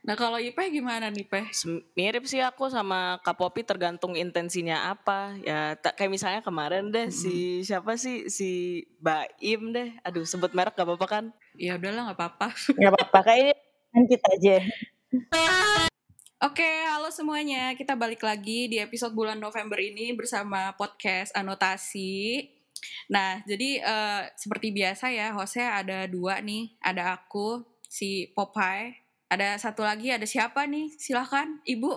Nah kalau Ipeh gimana nih Peh? Mirip sih aku sama Kak Popi tergantung intensinya apa. Ya tak kayak misalnya kemarin deh hmm. si siapa sih si Baim deh. Aduh sebut merek gak apa-apa kan? Ya udahlah gak apa-apa. Gak apa-apa kayaknya kita aja. Oke, halo semuanya. Kita balik lagi di episode bulan November ini bersama podcast Anotasi. Nah, jadi uh, seperti biasa ya, Jose ada dua nih. Ada aku, si Popeye, ada satu lagi, ada siapa nih? Silahkan, Ibu.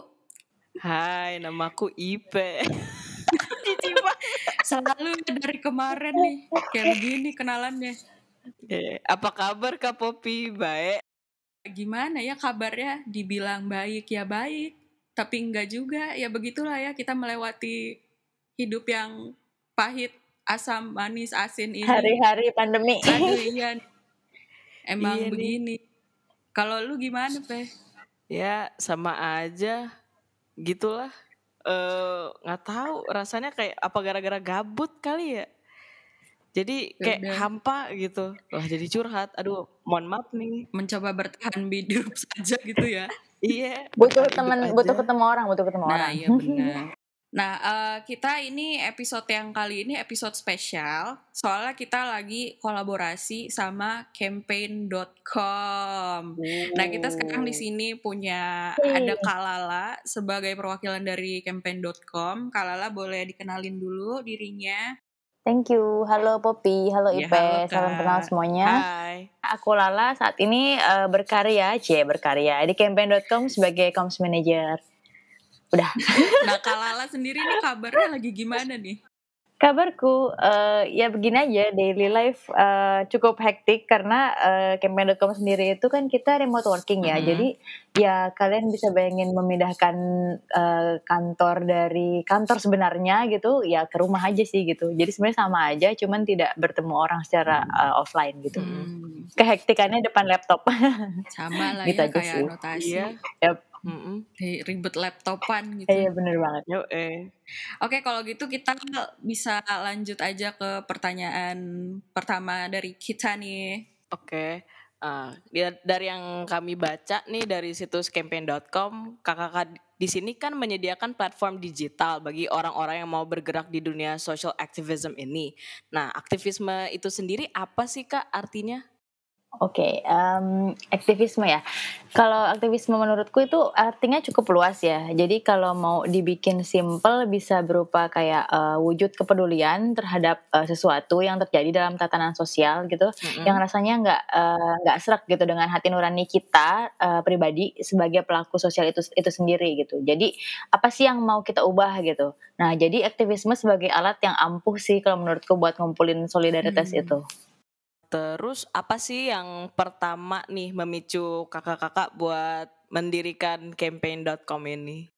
Hai, namaku Ipe. Selalu dari kemarin nih, kayak begini kenalannya. Eh, apa kabar Kak Popi? Baik. Gimana ya kabarnya? Dibilang baik ya baik, tapi enggak juga. Ya begitulah ya, kita melewati hidup yang pahit, asam, manis, asin ini. Hari-hari pandemi. Aduh iya. Emang iya begini. Nih kalau lu gimana, Pe? Ya, sama aja. Gitulah. Eh, nggak tahu rasanya kayak apa gara-gara gabut kali ya. Jadi kayak Yaudah. hampa gitu. Wah, jadi curhat. Aduh, mohon maaf nih. Mencoba bertahan hidup saja gitu ya. iya. Butuh teman, butuh ketemu orang, butuh ketemu nah, orang. Nah, iya benar. Nah, uh, kita ini episode yang kali ini episode spesial. Soalnya kita lagi kolaborasi sama campaign.com. Nah, kita sekarang di sini punya ada Kalala sebagai perwakilan dari campaign.com. Kalala boleh dikenalin dulu dirinya. Thank you. Halo Poppy, halo ya, Ipe, halo, salam kenal semuanya. Hai. Aku Lala saat ini uh, berkarya, C berkarya di campaign.com sebagai comms manager udah. Nah Kalala sendiri nih kabarnya lagi gimana nih? Kabarku uh, ya begini aja daily life uh, cukup hektik karena uh, campaign.com sendiri itu kan kita remote working ya. Mm -hmm. jadi ya kalian bisa bayangin memindahkan uh, kantor dari kantor sebenarnya gitu ya ke rumah aja sih gitu. Jadi sebenarnya sama aja cuman tidak bertemu orang secara uh, offline gitu. Mm. kehektikannya depan laptop. Sama lah gitu ya kayak sih. anotasi iya. yep Mm -mm. ribet laptopan gitu. Iya bener banget. Yo, eh. Oke kalau gitu kita bisa lanjut aja ke pertanyaan pertama dari kita nih. Oke. Uh, dari yang kami baca nih dari situs campaign.com, kakak-kakak di sini kan menyediakan platform digital bagi orang-orang yang mau bergerak di dunia social activism ini. Nah, aktivisme itu sendiri apa sih kak artinya? Oke, okay, um, aktivisme ya. Kalau aktivisme menurutku itu artinya cukup luas ya. Jadi kalau mau dibikin simple bisa berupa kayak uh, wujud kepedulian terhadap uh, sesuatu yang terjadi dalam tatanan sosial gitu, mm-hmm. yang rasanya nggak uh, nggak serak gitu dengan hati nurani kita uh, pribadi sebagai pelaku sosial itu itu sendiri gitu. Jadi apa sih yang mau kita ubah gitu? Nah, jadi aktivisme sebagai alat yang ampuh sih kalau menurutku buat ngumpulin solidaritas hmm. itu. Terus apa sih yang pertama nih memicu kakak-kakak buat mendirikan campaign.com ini?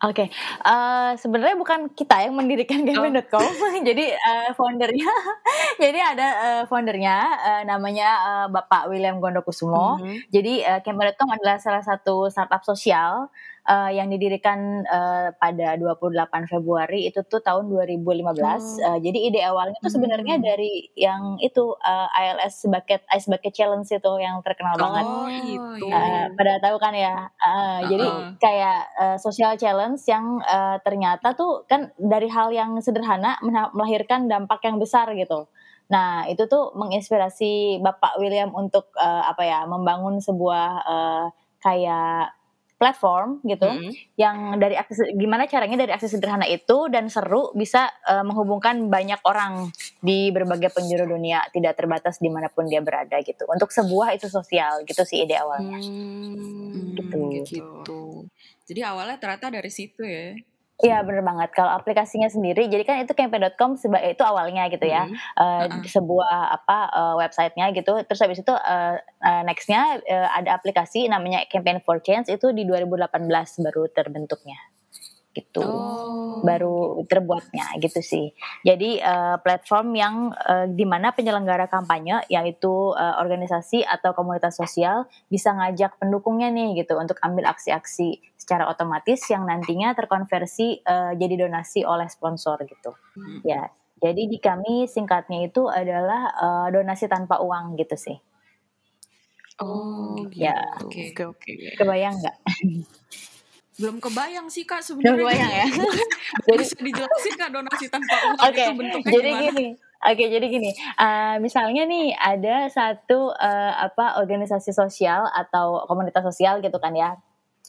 Oke, okay. uh, eh, sebenarnya bukan kita yang mendirikan campaign.com, oh. jadi uh, foundernya, jadi ada uh, foundernya uh, namanya uh, Bapak William Gondokusumo. Mm -hmm. Jadi uh, campaign.com adalah salah satu startup sosial uh, yang didirikan uh, pada 28 Februari itu tuh tahun 2015. Hmm. Uh, jadi ide awalnya tuh sebenarnya hmm. dari yang itu uh, ILS bucket ice bucket challenge itu yang terkenal oh, banget. itu. Uh, pada tahu kan ya. Uh, uh-uh. Jadi kayak uh, social challenge yang uh, ternyata tuh kan dari hal yang sederhana melahirkan dampak yang besar gitu. Nah, itu tuh menginspirasi Bapak William untuk uh, apa ya, membangun sebuah uh, kayak platform gitu mm -hmm. yang dari akses gimana caranya dari akses sederhana itu dan seru bisa uh, menghubungkan banyak orang di berbagai penjuru dunia tidak terbatas di mana pun dia berada gitu untuk sebuah itu sosial gitu sih ide awalnya hmm, gitu. gitu jadi awalnya ternyata dari situ ya Iya bener banget. Kalau aplikasinya sendiri, jadi kan itu campaign.com itu awalnya gitu ya, hmm. uh, uh-uh. sebuah apa uh, websitenya gitu. Terus habis itu uh, uh, nextnya uh, ada aplikasi namanya Campaign for Change itu di 2018 baru terbentuknya gitu oh. baru terbuatnya gitu sih jadi uh, platform yang uh, di mana penyelenggara kampanye yaitu uh, organisasi atau komunitas sosial bisa ngajak pendukungnya nih gitu untuk ambil aksi-aksi secara otomatis yang nantinya terkonversi uh, jadi donasi oleh sponsor gitu hmm. ya jadi di kami singkatnya itu adalah uh, donasi tanpa uang gitu sih Oh, Ya. gitu. Oke. Oke, oke. Kebayang nggak? Belum kebayang sih kak Belum sebenarnya. kebayang ya. Jadi bisa dijelasin kak donasi tanpa uang Oke, itu bentuknya jadi gimana? gini. Oke, jadi gini. eh, misalnya nih ada satu eh, apa organisasi sosial atau komunitas sosial gitu kan ya.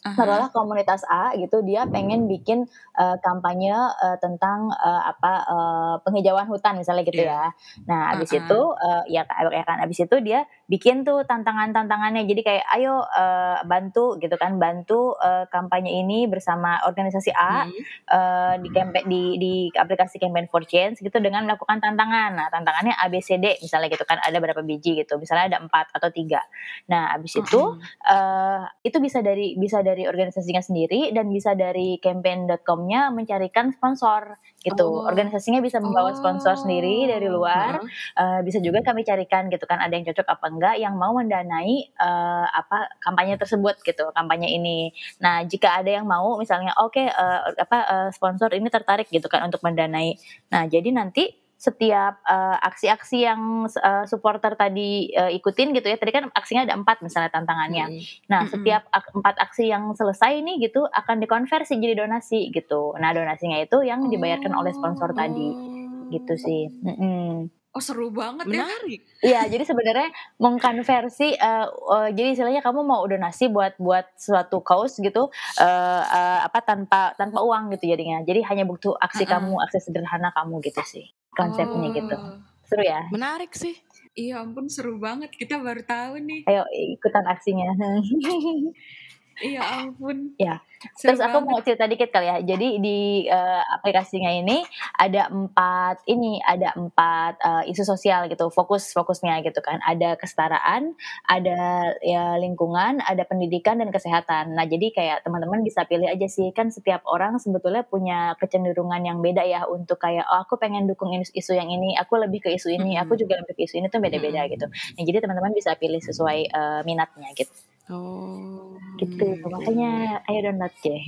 Taruhlah komunitas A gitu, dia pengen bikin eh, kampanye eh, tentang eh, apa eh, penghijauan hutan misalnya gitu Iya. ya. Nah, abis Uh-uh. itu eh, ya, ya kan abis itu dia bikin tuh tantangan-tantangannya. Jadi kayak ayo eh, bantu gitu kan, bantu eh, kampanye ini bersama organisasi A Hmm. eh, di campaign di di aplikasi campaign for change gitu dengan melakukan tantangan. Nah, tantangannya ABCD misalnya gitu kan ada berapa biji gitu. Misalnya ada empat atau tiga. Nah, abis itu eh itu bisa dari bisa dari organisasinya sendiri dan bisa dari campaign.com-nya mencarikan sponsor gitu. Oh. Organisasinya bisa membawa sponsor sendiri dari luar. Heeh. Eh, bisa juga kami carikan gitu kan ada yang cocok apa enggak yang mau mendanai eh, apa kampanye tersebut gitu kampanye ini. Nah jika ada yang mau misalnya oke eh, apa eh, sponsor ini tertarik gitu kan untuk mendanai. Nah jadi nanti setiap aksi-aksi yang eh, supporter tadi eh, ikutin gitu ya tadi kan aksinya ada empat misalnya tantangannya. Mm. Nah, Mm-mm. setiap ak- empat aksi yang selesai nih gitu akan dikonversi jadi donasi gitu. Nah, donasinya itu yang dibayarkan oleh sponsor tadi gitu sih. Mm-mm. Oh seru banget ya. Menarik. Iya, jadi sebenarnya mengkonversi eh, eh, jadi istilahnya kamu mau donasi buat buat suatu cause gitu eh, eh, apa tanpa tanpa uang gitu jadinya. Jadi hanya butuh aksi Uh-uh. kamu, aksi sederhana kamu gitu sih. Konsepnya Oh. gitu. Seru ya? Menarik sih. Iya ampun seru banget kita baru tahu nih. Ayo ikutan aksinya. Iya ampun. Ya. Seru Terus aku banget. mau cerita dikit kali ya. Jadi di eh, aplikasinya ini ada empat ini ada empat eh, isu sosial gitu, fokus fokusnya gitu kan. Ada kesetaraan, ada ya lingkungan, ada pendidikan dan kesehatan. Nah jadi kayak teman-teman bisa pilih aja sih kan setiap orang sebetulnya punya kecenderungan yang beda ya untuk kayak oh aku pengen dukung isu, yang ini, aku lebih ke isu ini, aku Mm-mm. juga lebih ke isu ini tuh beda-beda Mm-mm. gitu. Nah jadi teman-teman bisa pilih sesuai eh, minatnya gitu. Oh. Gitu. Hmm. Makanya ayo download deh.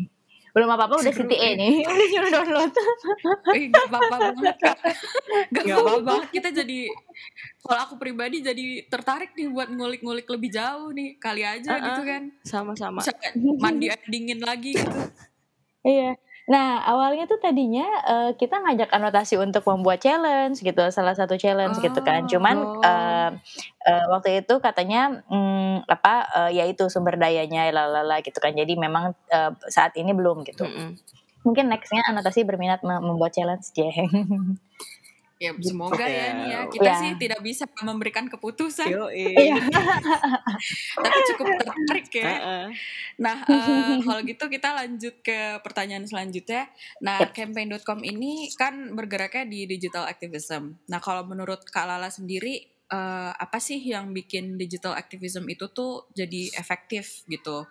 Belum apa-apa udah CTA ya. nih. Udah nyuruh download. Eh, gak apa-apa banget kak. Gak Gak apa-apa banget kita jadi kalau aku pribadi jadi tertarik nih buat ngulik-ngulik lebih jauh nih kali aja Uh-uh. gitu kan Sama-sama. mandi air dingin lagi gitu Iya. Nah, awalnya tuh tadinya eh, kita ngajak anotasi untuk membuat challenge gitu, salah satu challenge gitu kan. Oh. Cuman Oh. eh, eh, waktu itu katanya mm, apa eh, ya itu sumber dayanya lalala gitu kan. Jadi memang eh, saat ini belum gitu. Mm-mm. Mungkin nextnya anotasi berminat mem- membuat challenge jeng. ya semoga ya nih ya Gitu. kita Ya. sih tidak bisa memberikan keputusan. Iya. tapi cukup tertarik ya Heeh. Nah, eh, kalau gitu kita lanjut ke pertanyaan selanjutnya. Nah, campaign.com ini kan bergeraknya di digital activism. Nah, kalau menurut Kak Lala sendiri, eh, apa sih yang bikin digital activism itu tuh jadi efektif gitu?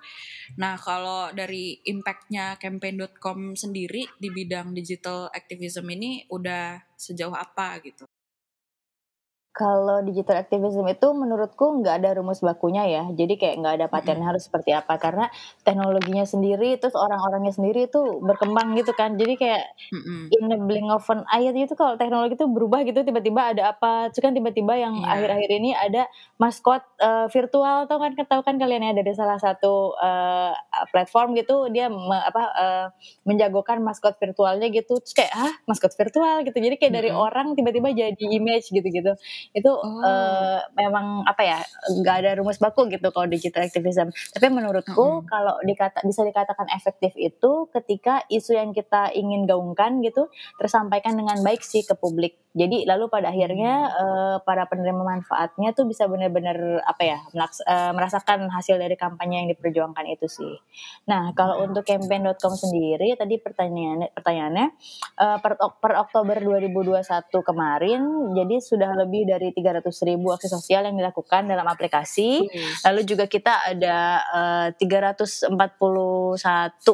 Nah, kalau dari impactnya campaign.com sendiri di bidang digital activism ini udah sejauh apa gitu? Kalau digital activism itu menurutku nggak ada rumus bakunya ya. Jadi kayak nggak ada paten harus seperti apa karena teknologinya sendiri terus orang-orangnya sendiri itu berkembang gitu kan. Jadi kayak Mm-mm. in the blink of an eye itu kalau teknologi itu berubah gitu tiba-tiba ada apa. Terus kan tiba-tiba yang Iya. akhir-akhir ini ada maskot eh, virtual tau kan tahu kan kalian ya dari salah satu eh, platform gitu dia me- apa eh, menjagokan maskot virtualnya gitu. Terus kayak ah maskot virtual gitu. Jadi kayak dari Mm-mm. orang tiba-tiba jadi image gitu-gitu itu Oh. eh, memang apa ya nggak ada rumus baku gitu kalau digital activism. Tapi menurutku Mm-mm. kalau dikata bisa dikatakan efektif itu ketika isu yang kita ingin gaungkan gitu tersampaikan dengan baik sih ke publik. Jadi lalu pada akhirnya eh, para penerima manfaatnya tuh bisa benar-benar apa ya melaks- eh, merasakan hasil dari kampanye yang diperjuangkan itu sih. Nah kalau untuk campaign.com sendiri tadi pertanyaannya pertanyaannya eh, per, per Oktober 2021 kemarin jadi sudah lebih dari 300 ribu aksi sosial yang dilakukan dalam aplikasi lalu juga kita ada eh, 341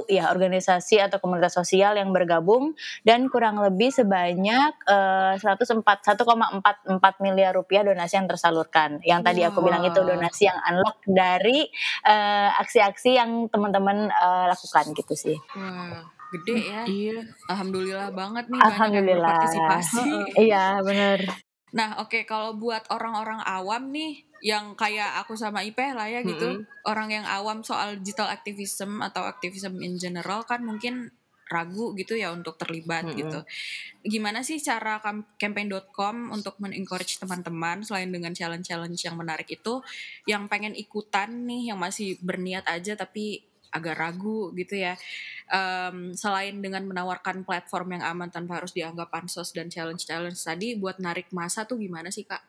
ya organisasi atau komunitas sosial yang bergabung dan kurang lebih sebanyak eh, 104 1,44 miliar rupiah donasi yang tersalurkan yang tadi aku bilang itu donasi yang unlock dari eh, aksi-aksi yang teman-teman eh, lakukan gitu sih Wah, gede ya. Iya. Alhamdulillah banget nih banyak yang Alhamdulillah. berpartisipasi. Iya benar. Nah, oke okay, kalau buat orang-orang awam nih yang kayak aku sama Ipe lah ya gitu, mm -hmm. orang yang awam soal digital activism atau activism in general kan mungkin ragu gitu ya untuk terlibat mm -hmm. gitu. Gimana sih cara campaign.com untuk men-encourage teman-teman selain dengan challenge-challenge yang menarik itu yang pengen ikutan nih yang masih berniat aja tapi agak ragu gitu ya. Um, selain dengan menawarkan platform yang aman tanpa harus dianggap pansos dan challenge-challenge tadi, buat narik masa tuh gimana sih kak?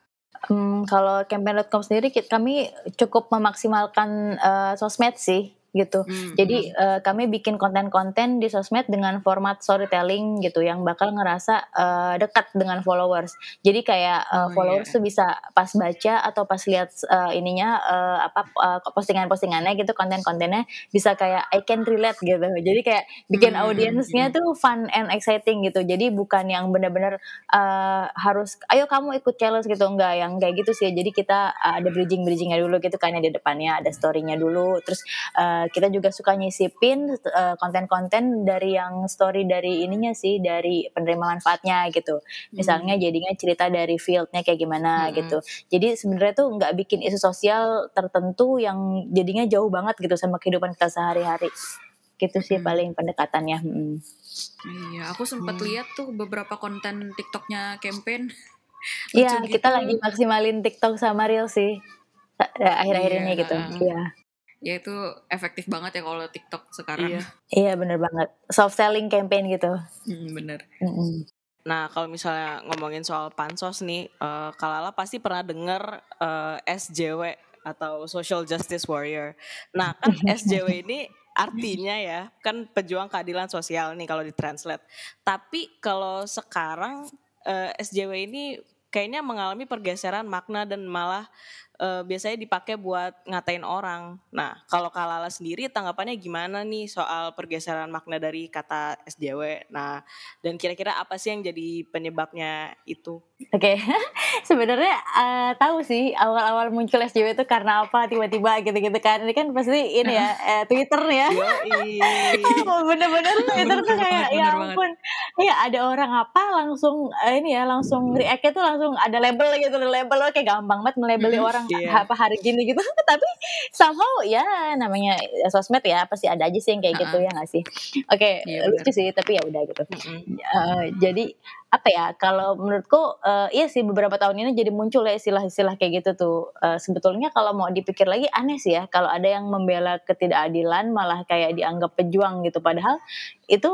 Hmm, kalau campaign.com sendiri kami cukup memaksimalkan uh, sosmed sih gitu. Hmm. Jadi uh, kami bikin konten-konten di sosmed dengan format storytelling gitu yang bakal ngerasa uh, dekat dengan followers. Jadi kayak uh, oh, followers yeah. tuh bisa pas baca atau pas lihat uh, ininya uh, apa uh, postingan-postingannya gitu konten-kontennya bisa kayak I can relate gitu. Jadi kayak bikin hmm. audiensnya tuh fun and exciting gitu. Jadi bukan yang benar-benar uh, harus ayo kamu ikut challenge gitu enggak yang kayak gitu sih. Jadi kita uh, ada bridging-bridgingnya dulu gitu kan di depannya ada storynya dulu terus uh, Eh, kita juga suka nyisipin uh, konten-konten dari yang story dari ininya sih dari penerima manfaatnya gitu. Misalnya hmm. jadinya cerita dari fieldnya kayak gimana hmm. gitu. Jadi sebenarnya tuh nggak bikin isu sosial tertentu yang jadinya jauh banget gitu sama kehidupan kita sehari-hari. Gitu sih hmm. paling pendekatannya. Hmm. Iya, aku sempat hmm. lihat tuh beberapa konten TikToknya campaign. Iya, gitu. kita lagi maksimalin TikTok sama Reel sih akhir-akhir iya, ini gitu. Iya ya itu efektif banget ya kalau TikTok sekarang. Iya, iya bener banget. Soft selling campaign gitu. Hmm, bener. Mm -hmm. Nah kalau misalnya ngomongin soal pansos nih, uh, Kalala pasti pernah denger uh, eh, SJW atau Social Justice Warrior. Nah kan SJW ini artinya ya kan pejuang keadilan sosial nih kalau ditranslate. Tapi kalau sekarang uh, eh, SJW ini kayaknya mengalami pergeseran makna dan malah uh, biasanya dipakai buat ngatain orang. Nah, kalau Kalala sendiri tanggapannya gimana nih soal pergeseran makna dari kata SJW? Nah, dan kira-kira apa sih yang jadi penyebabnya itu? Oke, okay. sebenarnya uh, tahu sih awal-awal muncul SJW itu karena apa tiba-tiba gitu-gitu kan. Ini kan pasti ini ya uh, Twitter ya. Bener-bener Twitter tuh kayak ya ampun. Iya ada orang apa langsung uh, ini ya langsung react tuh langsung ada label gitu label kayak gampang banget melabeli orang yeah. apa hari gini gitu tapi somehow ya namanya sosmed ya pasti ada aja sih yang kayak uh -uh. gitu ya nggak sih oke okay, iya, yeah, lucu sih tapi ya udah gitu uh -uh. Uh, jadi apa ya kalau menurutku uh, iya sih beberapa tahun ini jadi muncul ya istilah-istilah kayak gitu tuh uh, sebetulnya kalau mau dipikir lagi aneh sih ya kalau ada yang membela ketidakadilan malah kayak dianggap pejuang gitu padahal itu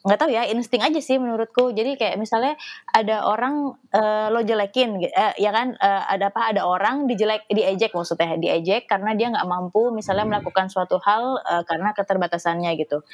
nggak tahu ya insting aja sih menurutku. Jadi kayak misalnya ada orang uh, lo jelekin uh, ya kan uh, ada apa ada orang dijelek diejek maksudnya diejek karena dia nggak mampu misalnya melakukan suatu hal uh, karena keterbatasannya gitu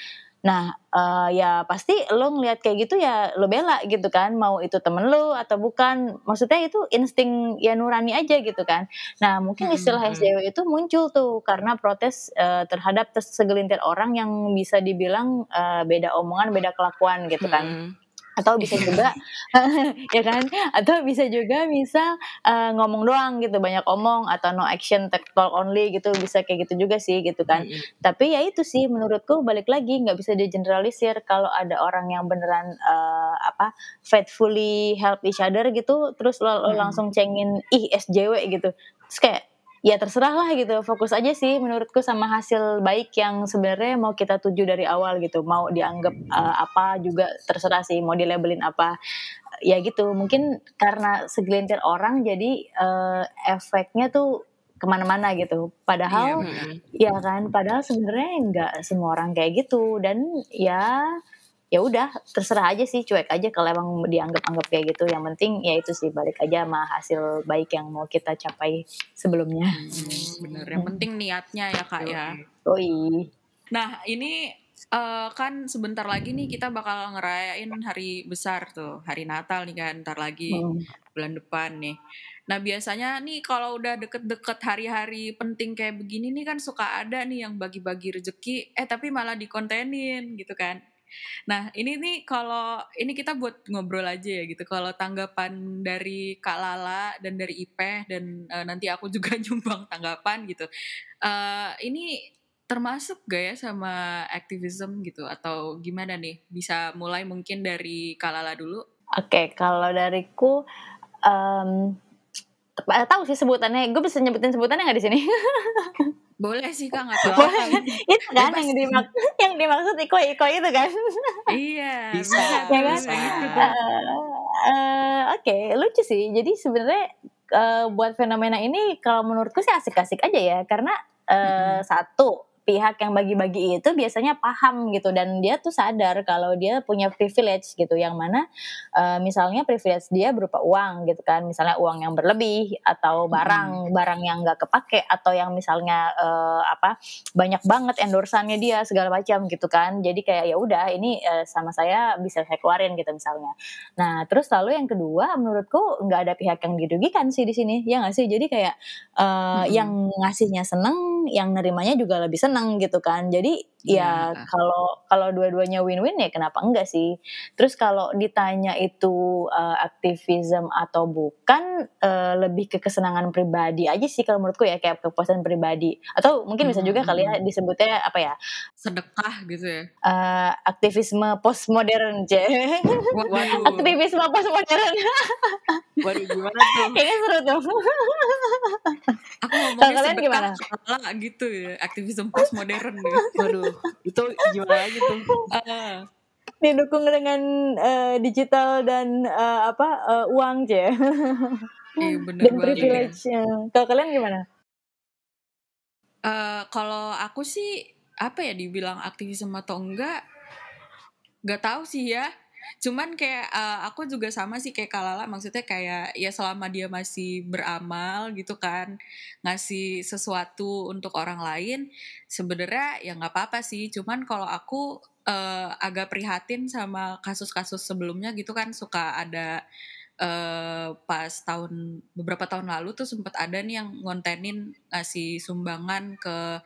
Nah, uh, ya pasti lo ngelihat kayak gitu ya lo bela gitu kan, mau itu temen lo atau bukan. Maksudnya itu insting ya nurani aja gitu kan. Nah, mungkin istilah SJW itu muncul tuh karena protes uh, terhadap segelintir orang yang bisa dibilang uh, beda omongan, beda kelakuan gitu kan. Hmm atau bisa juga ya kan? Atau bisa juga bisa uh, ngomong doang gitu banyak omong atau no action talk only gitu bisa kayak gitu juga sih gitu kan. Mm-hmm. tapi ya itu sih menurutku balik lagi nggak bisa digeneralisir kalau ada orang yang beneran uh, apa faithfully help each other gitu terus lo, lo langsung cengin ih SJW gitu. Terus kayak ya terserah lah gitu. Fokus aja sih menurutku sama hasil baik yang sebenarnya mau kita tuju dari awal gitu. Mau dianggap uh, apa juga terserah sih mau dilabelin apa. Ya gitu. Mungkin karena segelintir orang jadi uh, efeknya tuh ke mana-mana gitu. Padahal iya, ya kan padahal sebenarnya nggak semua orang kayak gitu. Dan ya ya udah terserah aja sih cuek aja kalau emang dianggap-anggap kayak gitu. Yang penting ya itu sih balik aja sama hasil baik yang mau kita capai sebelumnya. Hmm, bener. Yang penting niatnya ya kak ya. Oh iya nah ini uh, kan sebentar lagi nih kita bakal ngerayain hari besar tuh. Hari Natal nih kan ntar lagi hmm. bulan depan nih. Nah biasanya nih kalau udah deket-deket hari-hari penting kayak begini nih kan suka ada nih yang bagi-bagi rezeki, eh tapi malah dikontenin gitu kan. Nah, ini nih kalau ini kita buat ngobrol aja ya gitu. Kalau tanggapan dari Kak Lala dan dari Ipeh dan uh, nanti aku juga nyumbang tanggapan gitu. Uh, ini termasuk gak ya sama aktivisme gitu atau gimana nih? Bisa mulai mungkin dari Kak Lala dulu? Oke, okay, kalau dariku um, tahu sih sebutannya gue bisa nyebutin sebutannya nggak di sini boleh sih kak nggak apa itu kan yang dimak yang dimaksud iko iko itu kan? Iya bisa, ya kan? bisa. uh, uh, oke okay, lucu sih. Jadi sebenarnya uh, buat fenomena ini kalau menurutku sih asik-asik aja ya. Karena uh, mm -hmm. satu pihak yang bagi-bagi itu biasanya paham gitu. Dan dia tuh sadar kalau dia punya privilege gitu. Yang mana uh, misalnya privilege dia berupa uang gitu kan. Misalnya uang yang berlebih atau barang hmm. barang yang nggak kepake atau yang misalnya uh, apa banyak banget endorsannya dia segala macam gitu kan. Jadi kayak ya udah ini uh, sama saya bisa saya keluarin gitu misalnya. Nah terus lalu yang kedua menurutku nggak ada pihak yang dirugikan sih di sini. Ya nggak sih? Jadi kayak uh, hmm. yang ngasihnya seneng yang nerimanya juga lebih seneng senang gitu kan. Jadi ya iya. kalau kalau dua-duanya win-win ya kenapa enggak sih? Terus kalau ditanya itu uh, aktivisme atau bukan uh, lebih ke kesenangan pribadi aja sih kalau menurutku ya kayak kepuasan pribadi. Atau mungkin bisa juga kali ya disebutnya apa ya? Sedekah gitu ya? Uh, aktivisme postmodern je aktivisme postmodern. Waduh gimana tuh? Kayaknya seru tuh. Aku ngomongnya kalian gimana? gitu ya aktivisme postmodern gitu. waduh itu gimana lagi tuh? Uh, didukung dengan uh, digital dan uh, apa uh, uang je iya, bener dan privilege ya. kalau kalian gimana? Uh, kalau aku sih apa ya dibilang aktivisme atau enggak nggak tahu sih ya cuman kayak uh, aku juga sama sih kayak Kalala maksudnya kayak ya selama dia masih beramal gitu kan ngasih sesuatu untuk orang lain sebenarnya ya nggak apa-apa sih. Cuman kalau aku uh, agak prihatin sama kasus-kasus sebelumnya gitu kan suka ada uh, pas tahun beberapa tahun lalu tuh sempat ada nih yang ngontenin ngasih sumbangan ke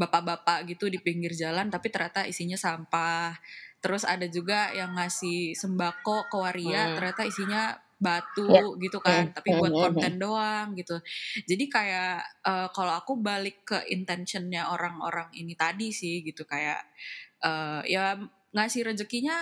bapak-bapak gitu di pinggir jalan tapi ternyata isinya sampah terus ada juga yang ngasih sembako ke waria hmm. ternyata isinya batu ya. gitu kan hmm. tapi buat hmm. konten doang gitu jadi kayak uh, kalau aku balik ke intentionnya orang-orang ini tadi sih gitu kayak uh, ya ngasih rezekinya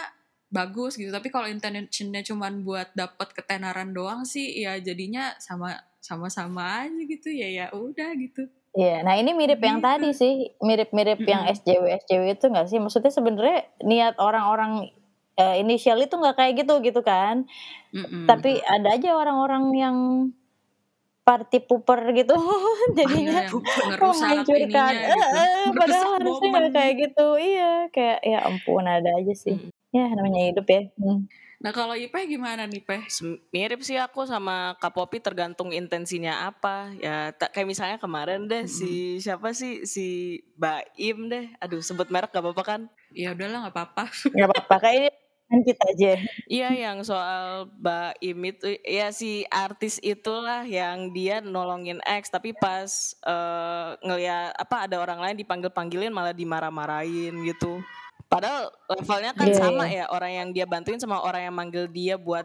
bagus gitu tapi kalau intentionnya cuman buat dapat ketenaran doang sih ya jadinya sama sama-sama aja gitu ya ya udah gitu Iya, nah ini mirip yang gitu. tadi sih, mirip-mirip yang SJW SJW itu nggak sih? Maksudnya sebenarnya niat orang-orang uh, inisial itu nggak kayak gitu gitu kan? Mm-mm. Tapi ada aja orang-orang yang party pooper gitu, jadinya menghancurkan. Eh, eh, padahal harusnya nggak kayak gitu, iya, kayak ya ampun ada aja sih. Mm. Ya namanya hidup ya. Hmm. Nah kalau Ipeh gimana nih Peh? Mirip sih aku sama Kak Popi tergantung intensinya apa. Ya tak kayak misalnya kemarin deh hmm. si siapa sih si Baim deh. Aduh sebut merek gak apa-apa kan? Ya udahlah gak apa-apa. Gak apa-apa kayaknya kan kita aja. Iya yang soal Baim itu ya si artis itulah yang dia nolongin X tapi pas uh, ngeliat apa ada orang lain dipanggil-panggilin malah dimarah-marahin gitu. Padahal levelnya kan yeah, sama yeah. ya orang yang dia bantuin sama orang yang manggil dia buat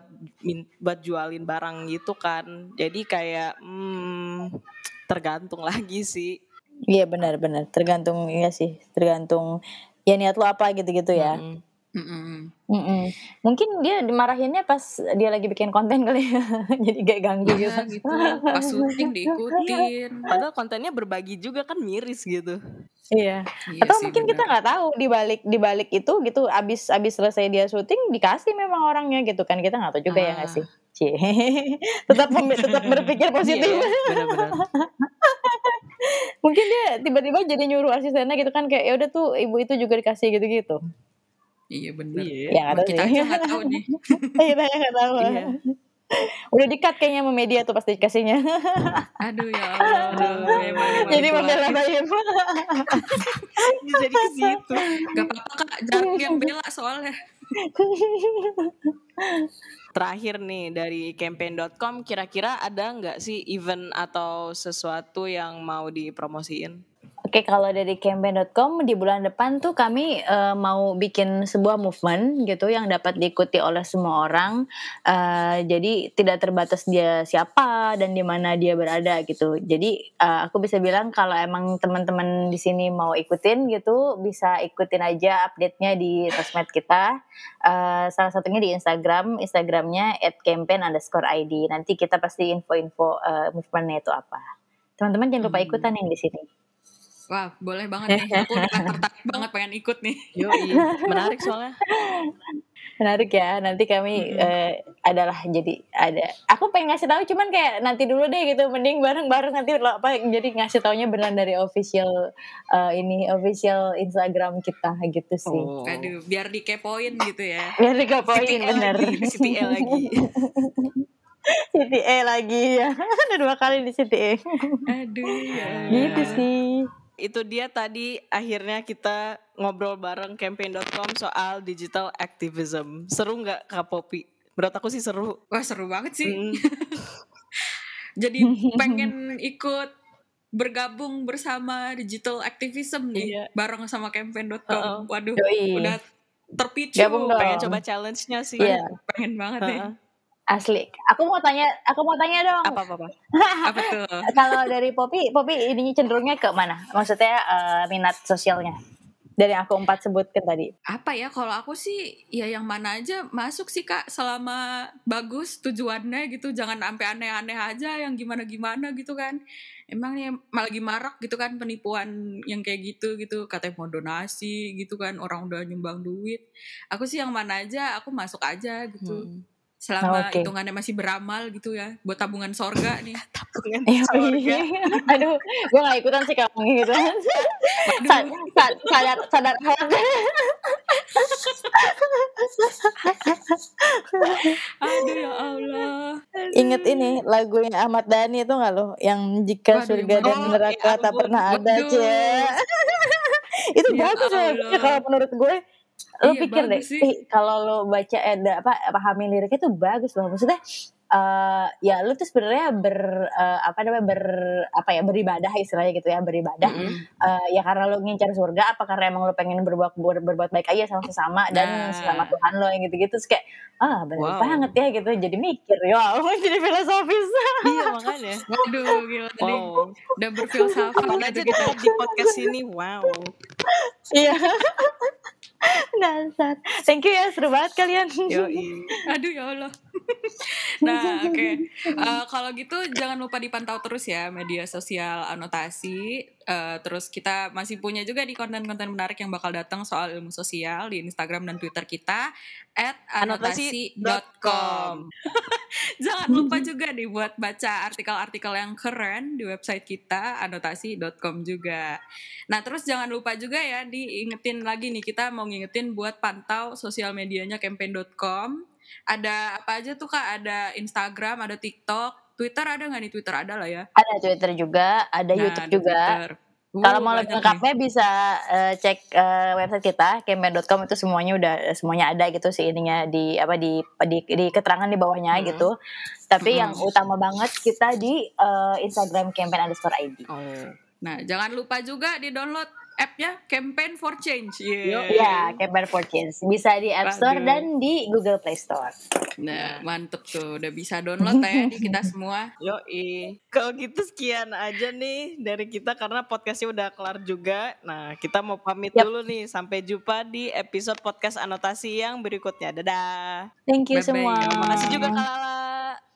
buat jualin barang gitu kan. Jadi kayak hmm, tergantung lagi sih. Iya yeah, benar-benar tergantung ya sih tergantung ya niat lo apa gitu-gitu ya. Mm -hmm. Mm -mm. Mm -mm. Mungkin dia dimarahinnya pas dia lagi bikin konten kali ya. Jadi kayak ganggu ya, gitu. Pas syuting diikutin. Padahal kontennya berbagi juga kan miris gitu. Iya. iya Atau sih, mungkin bener. kita nggak tahu di balik di balik itu gitu abis abis selesai dia syuting dikasih memang orangnya gitu kan kita nggak tahu juga ah. ya nggak sih. Cie. tetap tetap berpikir positif. Iya, mungkin dia tiba-tiba jadi nyuruh asistennya gitu kan kayak ya udah tuh ibu itu juga dikasih gitu-gitu. Iya benar. Iya. Ada kita aja nggak tahu nih. Iya nggak tahu. Iya. Udah dikat kayaknya sama media tuh pasti dikasihnya. Aduh ya Allah. Aduh, Jadi membela Bayim. Jadi ke situ. Gak apa-apa kak, jangan yang bela soalnya. Terakhir nih dari campaign.com kira-kira ada nggak sih event atau sesuatu yang mau dipromosiin? Oke, kalau dari campaign.com di bulan depan tuh kami uh, mau bikin sebuah movement gitu yang dapat diikuti oleh semua orang. Uh, jadi tidak terbatas dia siapa dan di mana dia berada gitu. Jadi uh, aku bisa bilang kalau emang teman-teman di sini mau ikutin gitu, bisa ikutin aja update-nya di sosmed kita. Uh, salah satunya di Instagram, Instagramnya @campaign_id. Nanti kita pasti info-info uh, movementnya itu apa. Teman-teman jangan lupa hmm. ikutan yang di sini. Wah, boleh banget nih. Aku udah tertarik banget pengen ikut nih. Yo, iya. Menarik soalnya. Menarik ya. Nanti kami mm -hmm. uh, adalah jadi ada. Aku pengen ngasih tahu cuman kayak nanti dulu deh gitu. Mending bareng-bareng nanti apa jadi ngasih taunya beneran dari official uh, ini official Instagram kita gitu sih. Oh. Aduh, biar dikepoin gitu ya. Biar dikepoin bener. CTA lagi. CTA lagi ya. Ada dua kali di CTA. Aduh ya. Gitu sih itu dia tadi akhirnya kita ngobrol bareng campaign.com soal digital activism. Seru nggak Kak Popi? Menurut aku sih seru. Wah seru banget sih. Mm. Jadi pengen ikut bergabung bersama digital activism nih iya. bareng sama campaign.com. Uh -oh. Waduh, Yoi. udah terpicu. Gabung dong. Pengen coba challenge-nya sih. Iya. Pengen banget uh -uh. nih. Asli. Aku mau tanya, aku mau tanya dong. Apa apa apa. apa tuh? Kalau dari Popi, Popi ininya cenderungnya ke mana? Maksudnya uh, minat sosialnya? Dari aku empat sebutkan tadi. Apa ya? Kalau aku sih ya yang mana aja masuk sih kak. Selama bagus tujuannya gitu. Jangan sampai aneh-aneh aja. Yang gimana-gimana gitu kan. Emang nih lagi marak gitu kan penipuan yang kayak gitu gitu. Katanya mau donasi gitu kan. Orang udah nyumbang duit. Aku sih yang mana aja. Aku masuk aja gitu. Hmm selama okay. hitungannya masih beramal gitu ya buat tabungan sorga nih. Tabungan iya, sorga. iya. aduh gue gak ikutan sih kamu gitu. Sad, sad, sadar sadar aduh ya Allah. Inget ini lagunya Ahmad Dhani itu gak lo? Yang jika Waduh, surga dan neraka oh, tak pernah ada cie itu ya bagus ya kalau menurut gue lo iya, pikir deh eh, kalau lo baca ada apa pahami liriknya tuh bagus loh. Maksudnya uh, ya lu tuh sebenarnya ber uh, apa namanya ber apa ya beribadah istilahnya gitu ya beribadah. Mm -hmm. uh, ya karena lu ngincar surga apa karena emang lu pengen berbuat ber, berbuat baik aja sama sesama dan nah. sama Tuhan lo yang gitu-gitu. Terus kayak ah benar wow. banget ya gitu. Jadi mikir ya Allah jadi filosofis. Iya makanya. Waduh gila tadi. Wow. udah berfilsafat gitu di podcast ini. Wow. Iya Dasar. Thank you ya, seru banget kalian. Yoi. Aduh ya Allah. nah, oke. Okay. Uh, eh, kalau gitu jangan lupa dipantau terus ya media sosial anotasi. Uh, terus kita masih punya juga di konten-konten menarik yang bakal datang soal ilmu sosial di Instagram dan Twitter kita at anotasi.com. jangan lupa juga nih buat baca artikel-artikel yang keren di website kita anotasi.com juga. Nah, terus jangan lupa juga ya diingetin lagi nih kita mau ngingetin buat pantau sosial medianya campaign.com ada apa aja tuh kak ada Instagram ada TikTok Twitter ada nggak nih Twitter ada lah ya ada Twitter juga ada nah, YouTube ada juga Uh, Kalau mau lebih lengkapnya nih. bisa uh, cek uh, website kita campaign.com itu semuanya udah semuanya ada gitu sih ininya di apa di di, di keterangan di bawahnya hmm. gitu. Tapi hmm. yang utama banget kita di uh, Instagram campaign underscore ID. Oh. Nah jangan lupa juga di download app-nya Campaign for Change. Yeah. Ya, Campaign for Change. Bisa di App Store Aduh. dan di Google Play Store. Nah, mantep tuh. Udah bisa download ya di kita semua. Yoi. Kalau gitu sekian aja nih dari kita karena podcastnya udah kelar juga. Nah, kita mau pamit yep. dulu nih. Sampai jumpa di episode podcast anotasi yang berikutnya. Dadah. Thank you Bye -bye. semua. Terima kasih juga Kalala.